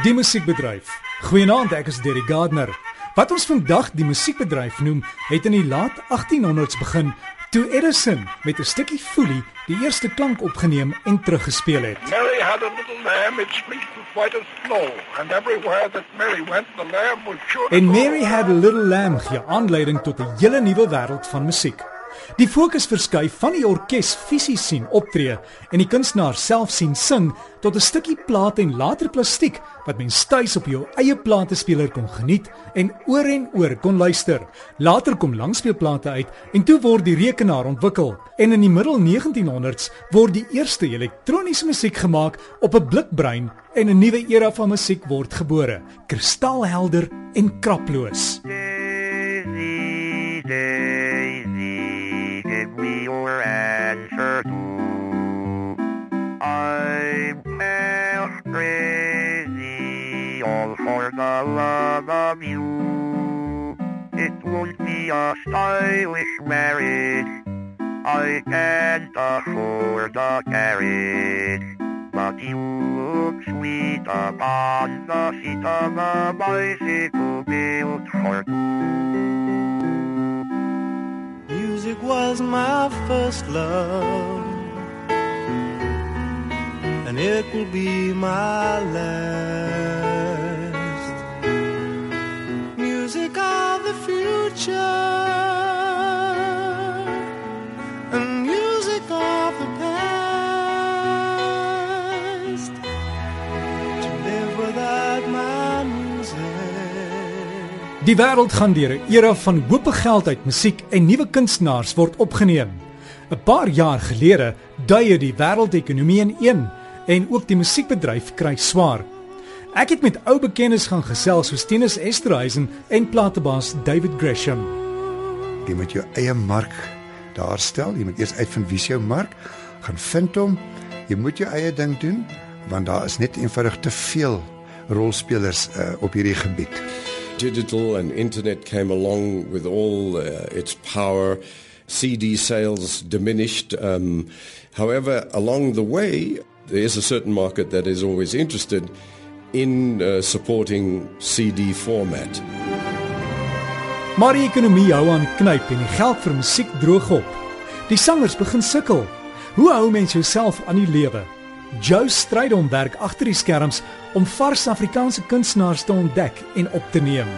Die musiekbedryf. Goeienaand, ek is Derry Gardner. Wat ons vandag die musiekbedryf noem, het in die laat 1800s begin toe Edison met 'n stukkie folie die eerste klank opgeneem en teruggespeel het. Mary had a little lamb, its fleece was white as snow, and everywhere that Mary went, the lamb was sure En. Mary Had a Little Lamb gee aanleiding tot 'n hele nuwe wêreld van musiek. Die fokus verskuif van die orkes fisies sien optree en die kunstenaar self sien sing tot 'n stukkie plaat en later plastiek wat mens tuis op jou eie platespeler kon geniet en oor en oor kon luister. Later kom langspeelplate uit en toe word die rekenaar ontwikkel en in die middel 1900s word die eerste elektroniese musiek gemaak op 'n blikbrein en 'n nuwe era van musiek word gebore, kristalhelder en kraploos. A stylish marriage. I can't afford a carriage. But you look sweet upon the seat of a bicycle built for two. Music was my first love, and it will be my last. Music Die wêreld gaan deur 'n era van hoop geld uit musiek en nuwe kunstenaars word opgeneem. 'n Paar jaar gelede duie die wêreldekonomie in een en ook die musiekbedryf kry swaar. Ek het met ou bekennes gaan gesels soos Tinus Esterhuizen en platebaas David Gresham. Jy moet jou eie mark daar stel. Jy moet eers uitvind wie se jou mark, gaan vind hom. Jy moet jou eie ding doen want daar is net eenvoudig te veel rolspelers uh, op hierdie gebied. digital and internet came along with all uh, its power. CD sales diminished. Um, however, along the way, there is a certain market that is always interested in uh, supporting CD format. Maar die ekonomie hou aan knyp en die geld vir musiek droog op. Die sangers begin sukkel. Hoe hou mens jouself aan die lewe? Joe Strydom werk agter die skerms om vars Afrikaanse kunstenaars te ontdek en op te neem.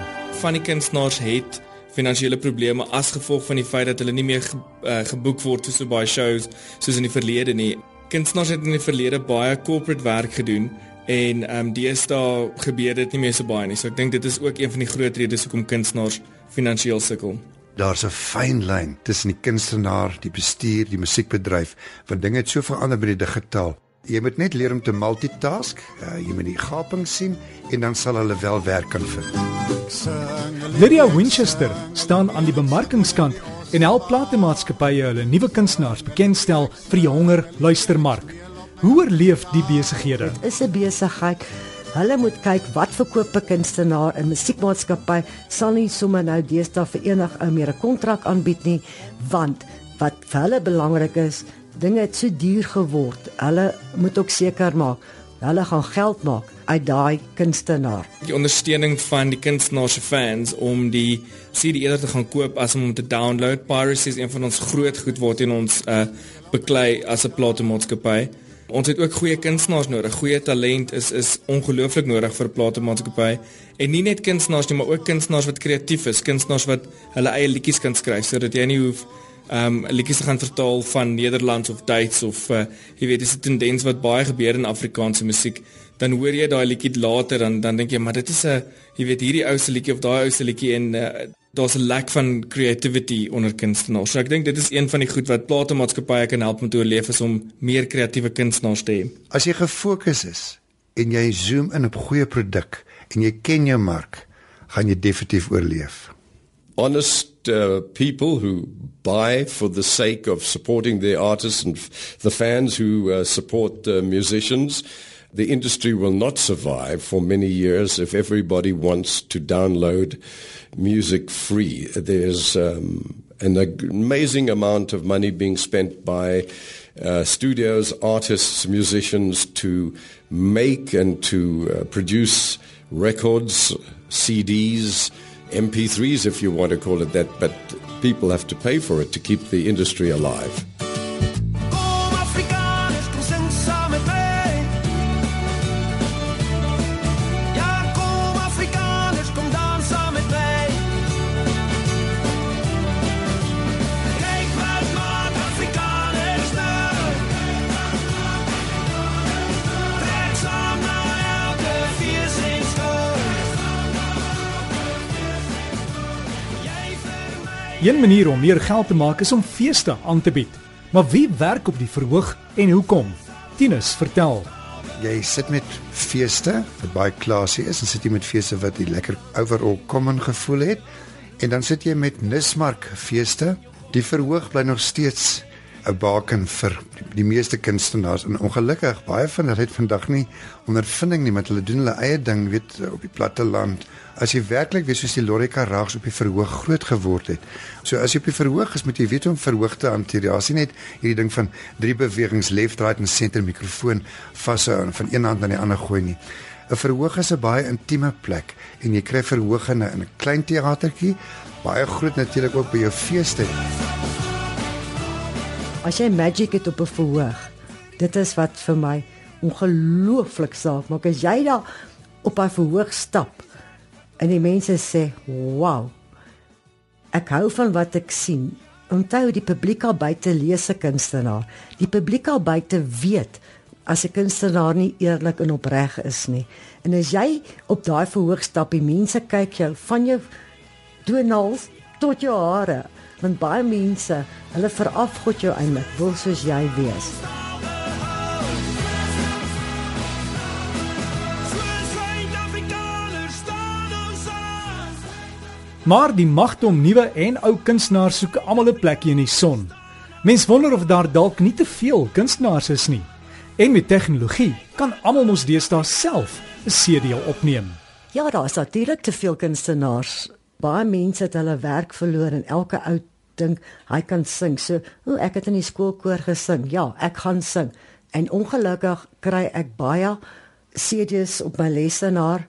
van die kunstenaars het finansiële probleme as gevolg van die feit dat hulle nie meer ge, uh, geboek word vir so baie shows soos in die verlede nie. Kunstenaars het in die verlede baie corporate werk gedoen en ehm um, deesdae gebeur dit nie meer so baie nie. So ek dink dit is ook een van die groot redes hoekom kunstenaars finansiëel sukkel. Daar's 'n fyn lyn tussen die kunstenaar, die bestuur, die musiekbedryf, want dinge het so verander met die digitaal. Jy moet net leer om te multitask. Uh, jy moet die gaping sien en dan sal hulle wel werk kan vind. Lydia Winchester staan aan die bemarkingskant en help platemaatskappye hulle nuwe kunstenaars bekendstel vir die honger luistermark. Hoe oorleef die besighede? is 'n besigheid. Hulle moet kyk wat verkoop 'n kunstenaar in musiekmaatskappy sal nie sommer nou deesdae vir enig ou meer 'n kontrak aanbied nie, want wat vir hulle belangrik is, dinge het so duur geword. Hulle moet ook seker maak hulle gaan geld maak uit daai kunstenaar. Die ondersteuning van die kunstenaar se fans om die CD eerder te gaan koop as om hom te download. Piracy is een van ons groot goed wat in ons uh beklei as 'n platemaatskappy. Ons het ook goeie kunstenaars nodig. Goeie talent is is ongelooflik nodig vir 'n platemaatskappy. En nie net kunstenaars nie, maar ook kunstenaars wat kreatief is, kunstenaars wat hulle eie liedjies kan skryf sodat jy nie hoef um liedjies te gaan vertaal van Nederlands of Duits of uh, jy weet dis 'n tendens wat baie gebeur in Afrikaanse musiek. Dan hoor jy daai liedjie later dan dan dink jy maar dit is 'n jy weet hierdie ou se liedjie of daai ou se liedjie en uh, daar's 'n lack van creativity onder kunstenaars. So ek dink dit is een van die goed wat platemaatskappye kan help om te oorleef is om meer kreatiewe kunstenaars te hê. As jy gefokus is en jy zoom in op goeie produk en jy ken jou mark, gaan jy definitief oorleef. honest uh, people who buy for the sake of supporting their artists and the fans who uh, support uh, musicians. The industry will not survive for many years if everybody wants to download music free. There's um, an amazing amount of money being spent by uh, studios, artists, musicians to make and to uh, produce records, CDs, MP3s, if you want to call it that, but people have to pay for it to keep the industry alive. Een manier om meer geld te maak is om feeste aan te bied. Maar wie werk op die verhoog en hoekom? Tinus, vertel. Jy sit met feeste wat baie klasie is en sit jy met feeste wat jy lekker overall common gevoel het en dan sit jy met Nismark feeste. Die verhoog bly nog steeds 'n baken vir die meeste kunstenaars en ongelukkig baie van hulle het vandag nie ondervinding nie met hulle doen hulle eie ding weet op die platte land. As jy werklik weet soos die Lorika Rags op die verhoog groot geword het. So as jy op die verhoog is, moet jy weet hoe om verhoog te hanteer. Daar's nie net hierdie ding van drie bewegings left, right en center mikrofoon vashou en van een hand na die ander gooi nie. 'n Verhoog is 'n baie intieme plek en jy kry verhoog in 'n in 'n klein teatertjie, baie groot natuurlik ook by jou feeste. As jy magic het op 'n verhoog, dit is wat vir my ongelooflik saak maak. As jy daar op 'n verhoog stap en die mense sê, "Wow. Ek hou van wat ek sien." Onthou die publiek al buite lees 'n kunstenaar. Die publiek al buite weet as 'n kunstenaar nie eerlik en opreg is nie. En as jy op daai verhoog stap, die mense kyk jou van jou toenals tot jou hare want baie mense hulle verafgod jou eintlik wil soos jy wees. Maar die magte om nuwe en ou kunstenaars soek almal 'n plekjie in die son. Mens wonder of daar dalk nie te veel kunstenaars is nie. En met tegnologie kan almal mos deesdae self 'n CD opneem. ja daar is natuurlik te veel kunstenaars baie mense het hulle werk verloor en elke ou dink hy kan sing. So o ek het in die skoolkoor gesing. Ja ek gaan sing. En ongelukkig kry ek baie CD's op my lesenaar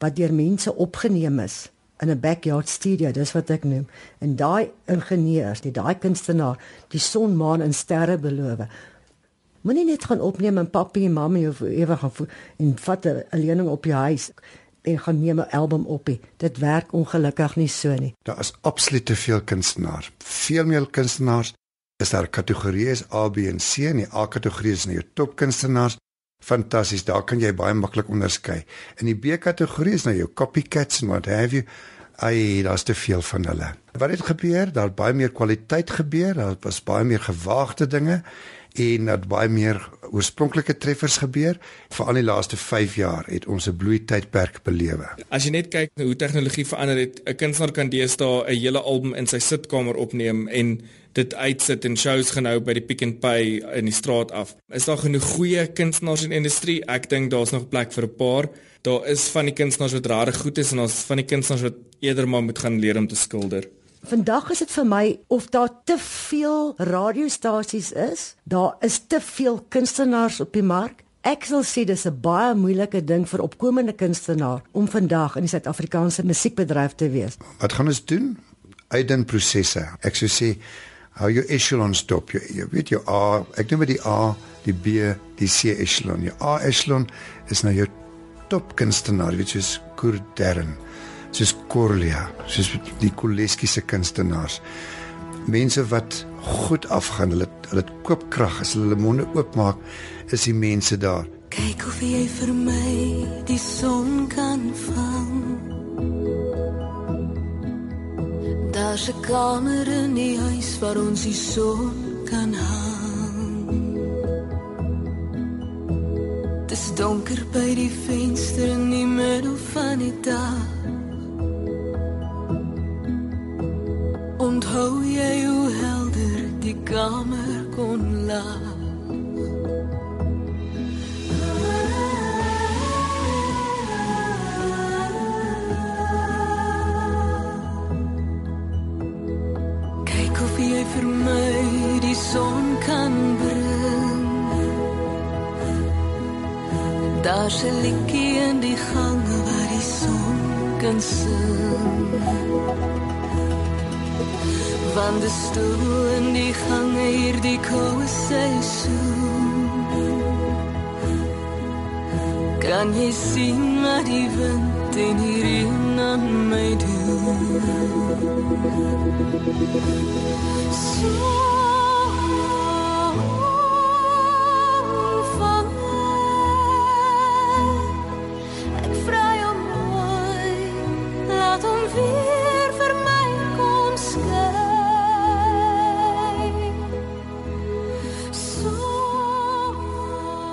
wat deur mense opgeneem is in 'n backyard studio dis wat ek noem. En daai ingenieurs die daai kunstenaar die son maan en sterre beloof. Moenie net gaan opneem en papi en mamma of ewe gaan vo- en vat 'n lening op jou huis en gaan neem 'n album op. nie. Dit werk ongelukkig nie so nie. Daar is absoluut te veel kunstenaars. Veel meer kunstenaars is daar kategorieë is A, B en C en die A kategorie is nou jou top kunstenaars. Fantasties, daar kan jy baie maklik onderskei. In die B kategorie is nou jou copycats en what have you. Ai, daar's te veel van hulle. Wat het gebeur? Daar baie meer kwaliteit gebeur. Daar was baie meer gewaagde dinge en dat baie meer oorspronklike treffers gebeur. Veral in die laaste 5 jaar het ons 'n bloeitydperk belewe. As jy net kyk hoe tegnologie verander het, 'n kunstenaar kan deesdae 'n hele album in sy sitkamer opneem en dit uitsit en shows gaan hou by die Pick n Pay in die straat af. Is daar genoeg goeie kunstenaars in die industrie? Ek dink daar's nog plek vir 'n paar. Daar is van die kunstenaars wat regtig goed is en daar's van die kunstenaars wat eerder maar moet gaan leer om te skilder. Vandag is dit vir my of daar te veel radiostasies is, daar is te veel kunstenaars op die mark. Ek sal sê dis 'n baie moeilike ding vir opkomende kunstenaar om vandag in die Suid-Afrikaanse musiekbedryf te wees. Wat gaan ons doen? Uitdin prosesse. Ek sou sê hou jou echelons dop. Jy, jy weet jou A, ek noem dit die A, die B, die C echelon. Jou A echelon is nou jou top kunstenaar, weet jy, soos Kurdern, soos Corlia, soos die Koleski se kunstenaars. Mense wat goed afgaan, hulle hulle koopkrag as hulle hulle monde oopmaak, is die mense daar. Kyk of jy vir my die son kan vang. Daar's 'n kamer in die huis waar ons die son kan hang. Dis donker by die venster in die middel van die dag. Van die stoel in die gange hier die koue seisoen. Kan jy sien wat die wind in hierdie aan my doen? Song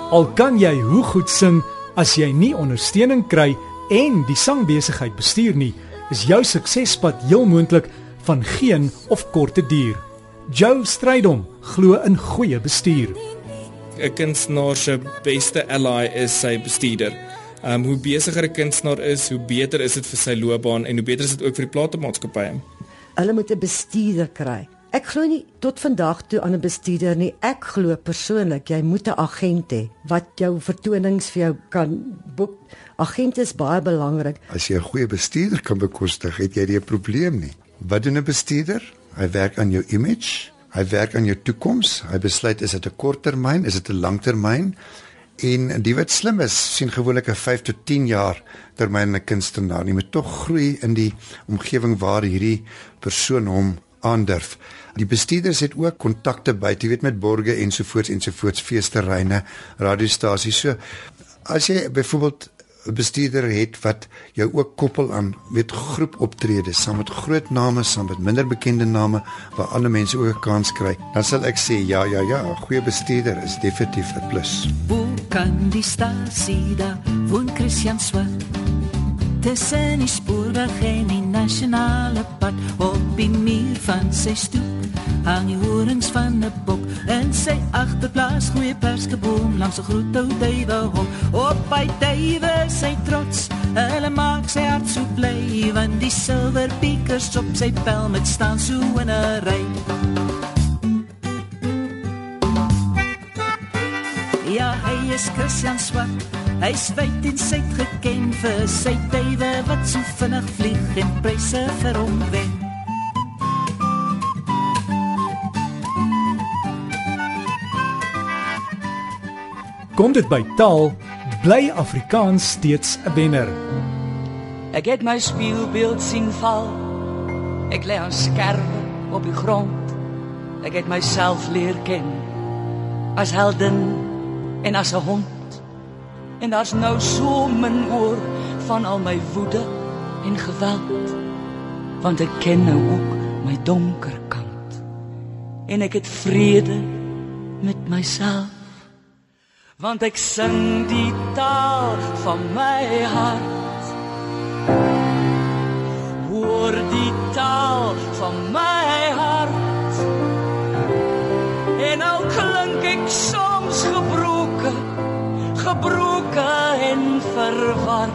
Al kan jy hoe goed sing as jy nie ondersteuning kry en die sangbesigheid bestuur nie, is jou suksespad heel moontlik van geen of korte duur. Joe Strydom glo in goeie bestuur. 'n Kunstenaar se beste ally is sy bestuurder. Um hoe besigger 'n kunstenaar is, hoe beter is dit vir sy loopbaan en hoe beter is dit ook vir die platemaatskappye. Hulle moet 'n bestuurder kry. Ek glo nie tot vandag toe aan 'n bestuurder nie. Ek glo persoonlik jy moet 'n agent hê wat jou vertonings vir jou kan boek. Agent is baie belangrik. As jy 'n goeie bestuurder kan bekostig, het jy nie 'n probleem nie. Wat doen 'n bestuurder? Hy werk aan jou image, hy werk aan jou toekoms. Hy besluit is dit 'n korttermyn, is dit 'n langtermyn? En die wat slim is, sien gewoonlik 'n 5 tot 10 jaar termyn 'n kunstenaar. Jy moet tog groei in die omgewing waar hierdie persoon hom aandurf. Die bestuurders het ook kontakte by, jy weet met borge ensovoorts ensovoorts feesterreine, radiostasies. So as jy byvoorbeeld 'n bestuurder het wat jou ook koppel aan weet groepoptredes saam met groot name, saam met minder bekende name waar ander mense ook 'n kans kry, dan sal ek sê ja, ja, ja, 'n goeie bestuurder is definitief 'n plus. Hoe kan die stasie daar woon Christian Swart? Tussen die spoorweg en die nasionale pad. Op die muur van sy stoep hang die horings van 'n bok. En sy agterplaas goeie perskeboom langs 'n groot ou duiwehok op by duiwe sy trots hulle maak sy hart so bly want die silwer piekers op sy pel met staan so in 'n ry Ja, hy is Christian Swart. Hy's wyd en suid geken vir sy duwe wat so vinnig vlieg en pryse vir hom wen. Kom dit by taal, bly Afrikaans steeds 'n wenner. Ek het my spieelbeeld sien val. Ek lê aan skerwe op die grond. Ek het myself leer ken as heldin en as 'n hond. En daar's nou so min oor van al my woede en geweld. Want ek ken nou ook my donker kant. En ek het vrede met myself. Want ek sing die taal van my hart. Verward.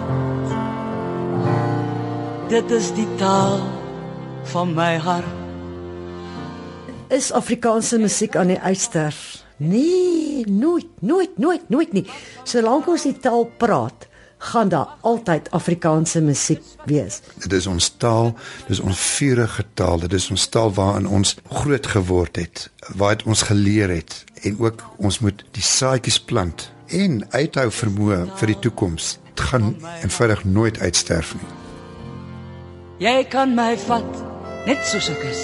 Dit is die taal van my hart. Is Afrikaanse musiek aan die uitsterf? Nee, nooit, nooit, nooit, nooit nie. Solank ons die taal praat, gaan daar altyd Afrikaanse musiek wees. Dit is ons taal, dis ons vurige taal, dit is ons taal waarin ons groot geword het, waar dit ons geleer het en ook ons moet die saadjies plant en uithou vermoë vir die toekoms. Dit gaan eenvoudig nooit uitsterf nie. Jy kan my vat net soos ek is.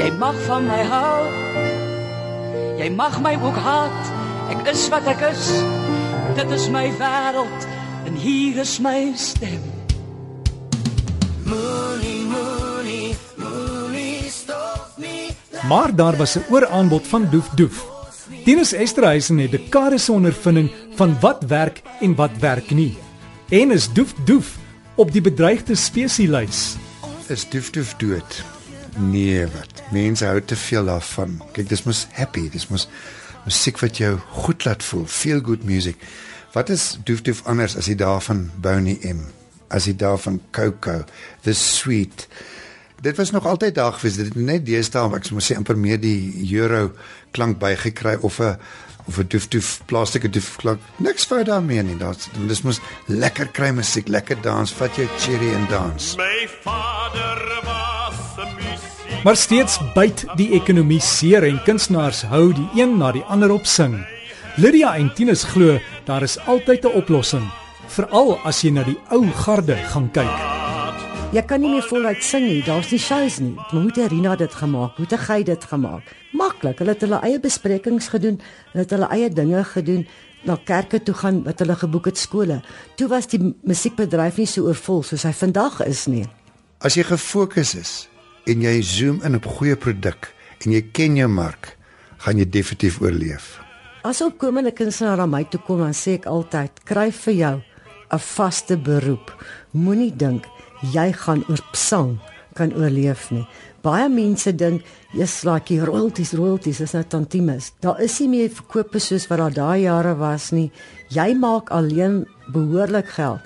Jy mag van my hou. Jy mag my ook haat. Ek is wat ek is. Dit is my wêreld en hier is my stem. Moenie, moenie, moenie stop nie. Maar daar was 'n ooraanbod van doef doef. Tinus Esterhuizen het dekades se ondervinding van wat werk en wat werk nie. En is doef doef op die bedreigde spesieslys. Is doef doef dood? Nee, wat? Mense hou te veel daarvan. Kyk, dis mos happy, dis mos musiek wat jou goed laat voel, feel good music. Wat is doef doef anders as die daarvan Boney M? As die daarvan Coco, The Sweet. Dit was nog altyd daar gewees. Dit het net deesdae, ek moet sê amper meer die euro klank bygekry of 'n of 'n doef doef plastieke doef klank. Niks fout daarmee nie. Daar's dis mos lekker kry musiek, lekker dans, vat jou cherry en dans. My vader was 'n musiek. Maar steeds byt die ekonomie seer en kunstenaars hou die een na die ander op sing. Lydia en Tinus glo daar is altyd 'n oplossing, veral as jy na die ou garde gaan kyk. Jy kan nie meer voluit sing nie. Daar's nie shows nie. Hoe het Irina dit gemaak? Hoe het hy dit gemaak? Maklik. Hulle het hulle eie besprekings gedoen. Hulle het hulle eie dinge gedoen. Na kerke toe gaan wat hulle geboek het skole. Toe was die musiekbedryf nie so oorvol soos hy vandag is nie. As jy gefokus is en jy zoom in op goeie produk en jy ken jou mark, gaan jy definitief oorleef. As opkomende kunstenaar na my toe kom, dan sê ek altyd: "Kry vir jou 'n vaste beroep. Moenie dink jy gaan oor sang kan oorleef nie. Baie mense dink jy's like die royalties, royalties is nou tantimes. Daar is nie meer verkope soos wat daar daai jare was nie. Jy maak alleen behoorlik geld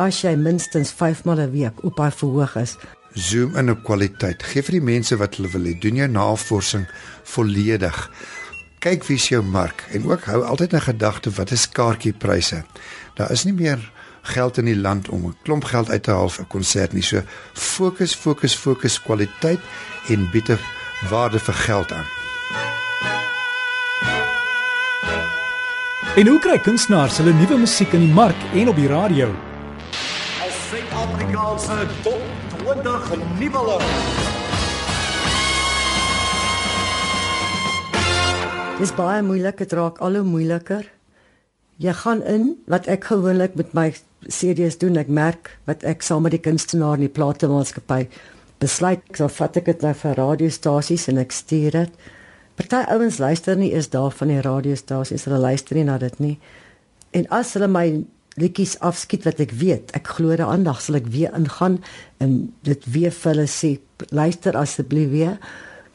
as jy minstens 5 maal 'n week op hy verhoog is. Zoom in op kwaliteit. Geef vir die mense wat hulle wil hê. Doen jou navorsing volledig. Kyk wie's jou mark en ook hou altyd 'n gedagte wat is kaartjiepryse. Daar is nie meer geld in die land om 'n klomp geld uit te haal vir 'n konsert nie. So fokus, fokus, fokus kwaliteit en bied 'n waarde vir geld aan. En hoe kry kunstenaars hulle nuwe musiek in die mark en op die radio? As Suid-Afrikaanse top 20 nuwe Dis baie moeilik, dit raak al hoe moeiliker. Jy gaan in wat ek gewoonlik met my series doen, ek merk wat ek saam met die kunstenaar in die platemaatskappy besluit, ek sal vat ek dit nou vir radiostasies en ek stuur dit. Party ouens luister nie eens daar van die radiostasies, hulle luister nie na dit nie. En as hulle my liedjies afskiet wat ek weet, ek glo daaraan, dan sal ek weer ingaan en dit weer vir hulle sê, luister asseblief weer,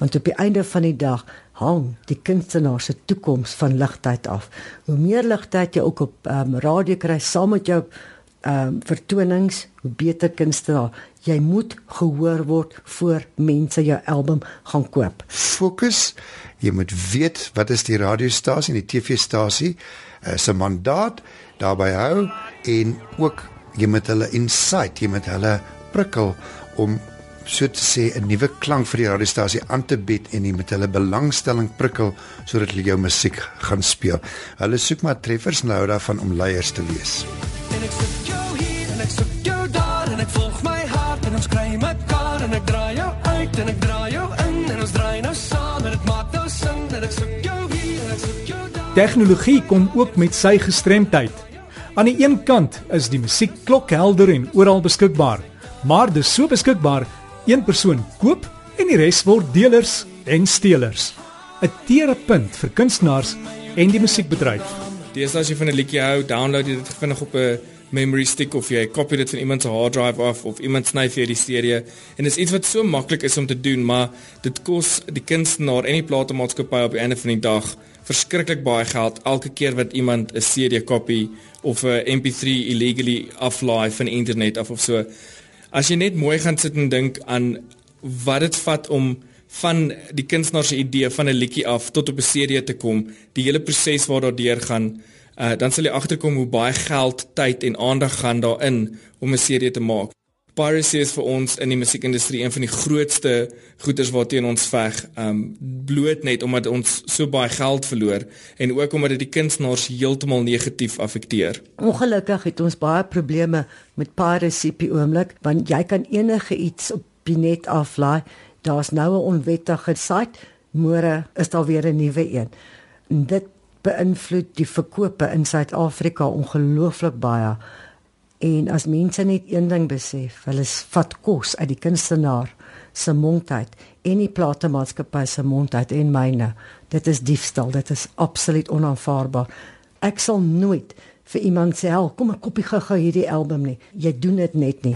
want op die einde van die dag hang die kunstenaar se toekoms van ligtyd af. Hoe meer ligtyd jy ook op um, radio kry saam met jou ehm um, vertonings, hoe beter kunstenaar. Jy moet gehoor word voor mense jou album gaan koop. Fokus. Jy moet weet wat is die radiostasie en die TV-stasie uh, se mandaat daarbey hou en ook jy moet hulle insight, jy moet hulle prikkel om so te sê 'n nuwe klank vir die radiostasie aan te bied en jy met hulle belangstelling prikkel sodat hulle jou musiek gaan speel. Hulle soek maar treffers nou daarvan om leiers te wees. En ek soek jou hier en ek soek jou daar en ek volg my hart en ons kry mekaar en ek draai jou uit en ek draai jou in en ons draai nou saam en dit maak nou sin en ek soek jou hier en ek soek jou daar. Tegnologie kom ook met sy gestremdheid. Aan die een kant is die musiek klokhelder en oral beskikbaar, maar dis so beskikbaar een persoon koop en die res word delers en stelers. 'n Tere punt vir kunstenaars en die musiekbedryf. Deesdae as jy van 'n liedjie hou, download dit vinnig op 'n memory stick of jy copy dit van iemand se hard drive af of iemand sny vir die stereo en dit is iets wat so maklik is om te doen, maar dit kos die kunstenaar en die platemaatskappy op die einde van die dag verskriklik baie geld elke keer wat iemand 'n CD copy of 'n MP3 illegally aflaai van internet af of so. As jy net mooi gaan sit en dink aan wat dit vat om van die kunstenaar se idee van 'n liedjie af tot op 'n CD te kom, die hele proses waar daardeur gaan, uh, dan sal jy agterkom hoe baie geld, tyd en aandag gaan daarin om 'n CD te maak. Piracy is vir ons in die musiekindustrie een van die grootste goeders waarteen ons veg, um bloot net omdat ons so baie geld verloor en ook omdat dit die kunstenaars heeltemal negatief affekteer. Ongelukkig het ons baie probleme met piracy op die oomblik want jy kan enige iets op die net aflaai. Daar's nou 'n onwettige site, môre is daar weer 'n nuwe een. En dit beïnvloed die verkope in Suid-Afrika ongelooflik baie. En as mense net een ding besef, hulle vat kos uit die kunstenaar se mond uit en die platemaatskappy se mond uit en myne. Dit is diefstal, dit is absoluut onaanvaarbaar. Ek sal nooit vir iemand sê, "Hel, kom 'n koppie gou hierdie album nie." Jy doen dit net nie.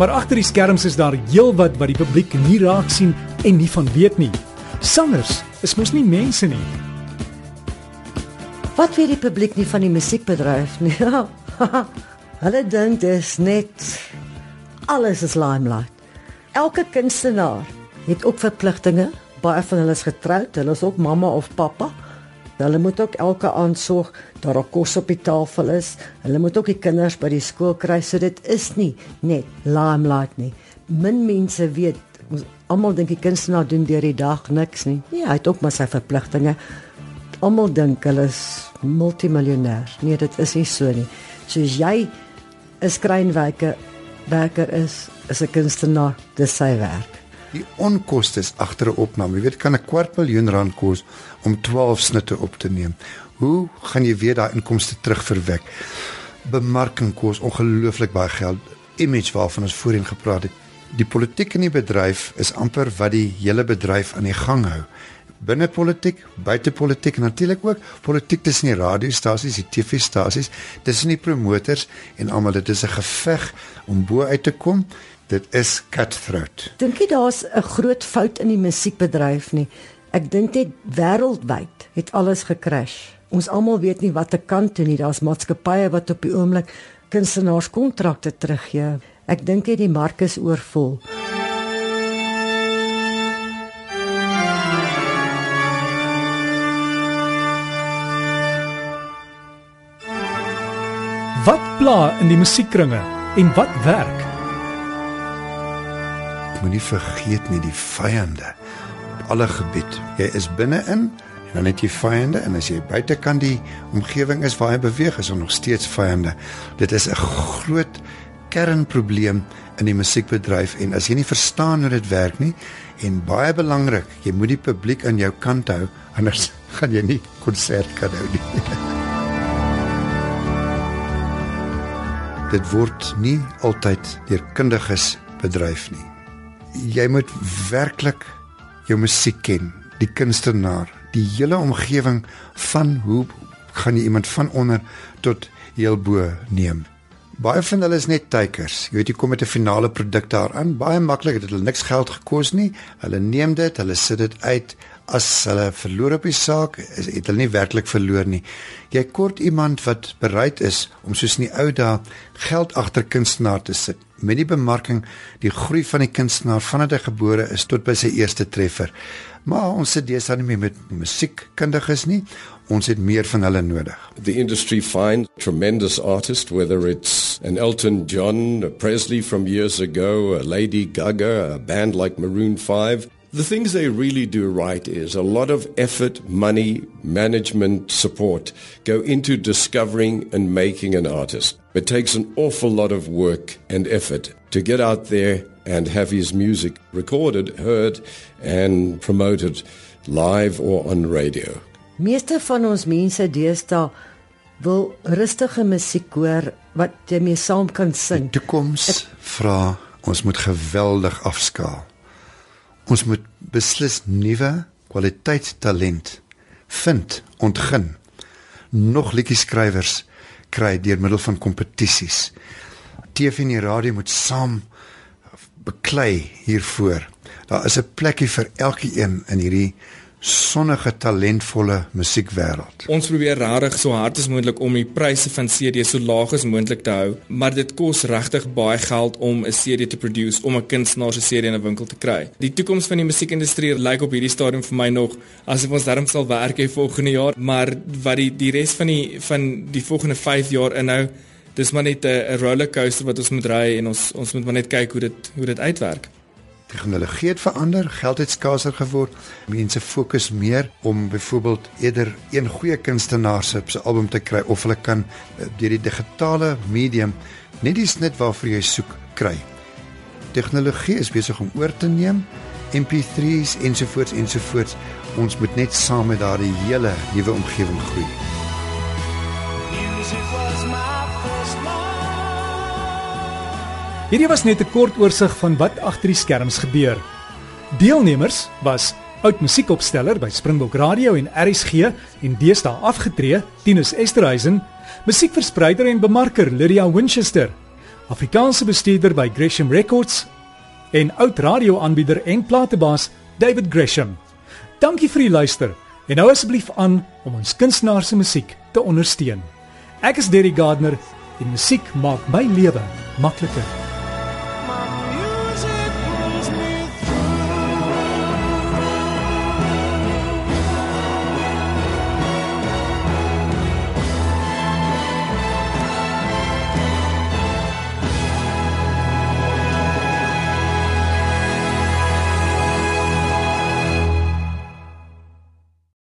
Maar agter die skerms is daar heelwat wat die publiek nie raak sien en nie van weet nie. Sangers is mos nie mense nie. Wat weet die publiek nie van die musiekbedryf nie? Hulle dink dis net alles is limelight. Elke kunstenaar het ook verpligtinge. Baie van hulle is getroud, hulle is ook mamma of pappa. Hulle moet ook elke aand sorg dat daar kos op die tafel is. Hulle moet ook die kinders by die skool kry. So dit is nie net limelight nie. Min mense weet ons almal dink die kunstenaar doen deur die dag niks nie. Nee, hy het ook maar sy verpligtinge. Almal dink hulle is multimiljonêr. Nee, dit is nie so nie. Soos jy 'n skrynwerker werker is, is 'n kunstenaar, dis sy werk. Die onkoste agter 'n opname, jy weet kan 'n kwart miljoen rand kos om 12 snitte op te neem. Hoe gaan jy weer daai inkomste terugverwek? Bemarking kos ongelooflik baie geld. Image waarvan ons voorheen gepraat het. Die politiek in die bedryf is amper wat die hele bedryf aan die gang hou. Binne politiek, buite politiek natuurlik ook politiek tussen die radiostasies, die TV-stasies, tussen die promoters en almal. Dit is 'n geveg om bo uit te kom. Dit is cutthroat. Dink jy daar's 'n groot fout in die musiekbedryf nie? Ek dink net wêreldwyd het alles gekrash. Ons almal weet nie watter kant toe nie. Daar's maatskappye wat op die oomblik kunstenaars kontrakte teruggee. Ek dink net die mark is oorvol. Wat pla in die musiekkringe en wat werk? Moenie vergeet nie die vyande op alle gebied. Jy is binne-in en dan het jy vyande en as jy buitekant die omgewing is waar jy beweeg is, is nog steeds vyande. Dit is 'n groot kernprobleem in die musiekbedryf en as jy nie verstaan hoe dit werk nie en baie belangrik, jy moet die publiek aan jou kant hou anders gaan jy nie konsert kan hou nie. dit word nie altyd deur kundiges bedryf nie. Jy moet werklik jou musiek ken, die kunstenaar, die hele omgewing van hoe gaan jy iemand van onder tot heel bo neem. Baie van hulle is net teikers. Jy weet jy kom met 'n finale produk daaraan, baie maklik, dit het hulle niks geld gekos nie. Hulle neem dit, hulle sit dit uit. As hulle verloor op die saak, het hulle nie werklik verloor nie. Jy kort iemand wat bereid is om soos in die ou dae geld agter kunstenaar te sit. Met die bemarking, die groei van die kunstenaar vanaf hy gebore is tot by sy eerste treffer. Maar ons sit deesdae nie meer met musiekkundiges nie. Ons het meer van hulle nodig. The industry finds tremendous artists, whether it's an Elton John, a Presley from years ago, a Lady Gaga, a band like Maroon 5. The things they really do right is a lot of effort, money, management, support go into discovering and making an artist. It takes an awful lot of work and effort to get out there and have his music recorded, heard, and promoted live or on radio. Meeste van ons mense deesdae wil rustige musiek hoor wat jy mee saam kan sing. Die toekoms vra ons moet geweldig afskaal. Ons moet beslis nuwe kwaliteitstalent vind, ontgin. Nog liedjieskrywers kry deur middel van kompetisies. TV en die radio moet saam beklei hiervoor. Daar is 'n plekkie vir elkeen in hierdie sonnige talentvolle musiekwêreld. Ons probeer regtig so hard as moontlik om die pryse van CD so laag as moontlik te hou, maar dit kos regtig baie geld om 'n CD te produce om 'n kunstenaar se CD in 'n winkel te kry. Die toekoms van die musiekindustrie lyk op hierdie stadium vir my nog asof ons darm sal werk hê volgende jaar, maar wat die die res van die van die volgende 5 jaar inhou, dis maar net 'n rollercoaster wat ons moet ry en ons ons moet maar net kyk hoe dit hoe dit uitwerk. Tegnologie het verander, geld het skaarser geword. Mense fokus meer om byvoorbeeld eerder een goeie kunstenaar se album te kry of hulle kan eh, deur die digitale medium net die snit waarvoor jy soek kry. Tegnologie is besig om oor te neem. MP3s ensovoorts ensovoorts. Ons moet net saam met daardie hele nuwe omgewing groei. Hierdie was net 'n kort oorsig van wat agter die skerms gebeur. Deelnemers was oud musiekopsteller by Springbok Radio en RSG en deesdae afgetree Tinus Esterhuizen, musiekverspreider en bemarker Lydia Winchester, Afrikaanse bestuurder by Gresham Records en oud radioaanbieder en platebaas David Gresham. Dankie vir die luister En nou asseblief aan om ons kunstenaars se musiek te ondersteun. Ek is Derry Gardner en musiek maak my lewe makliker.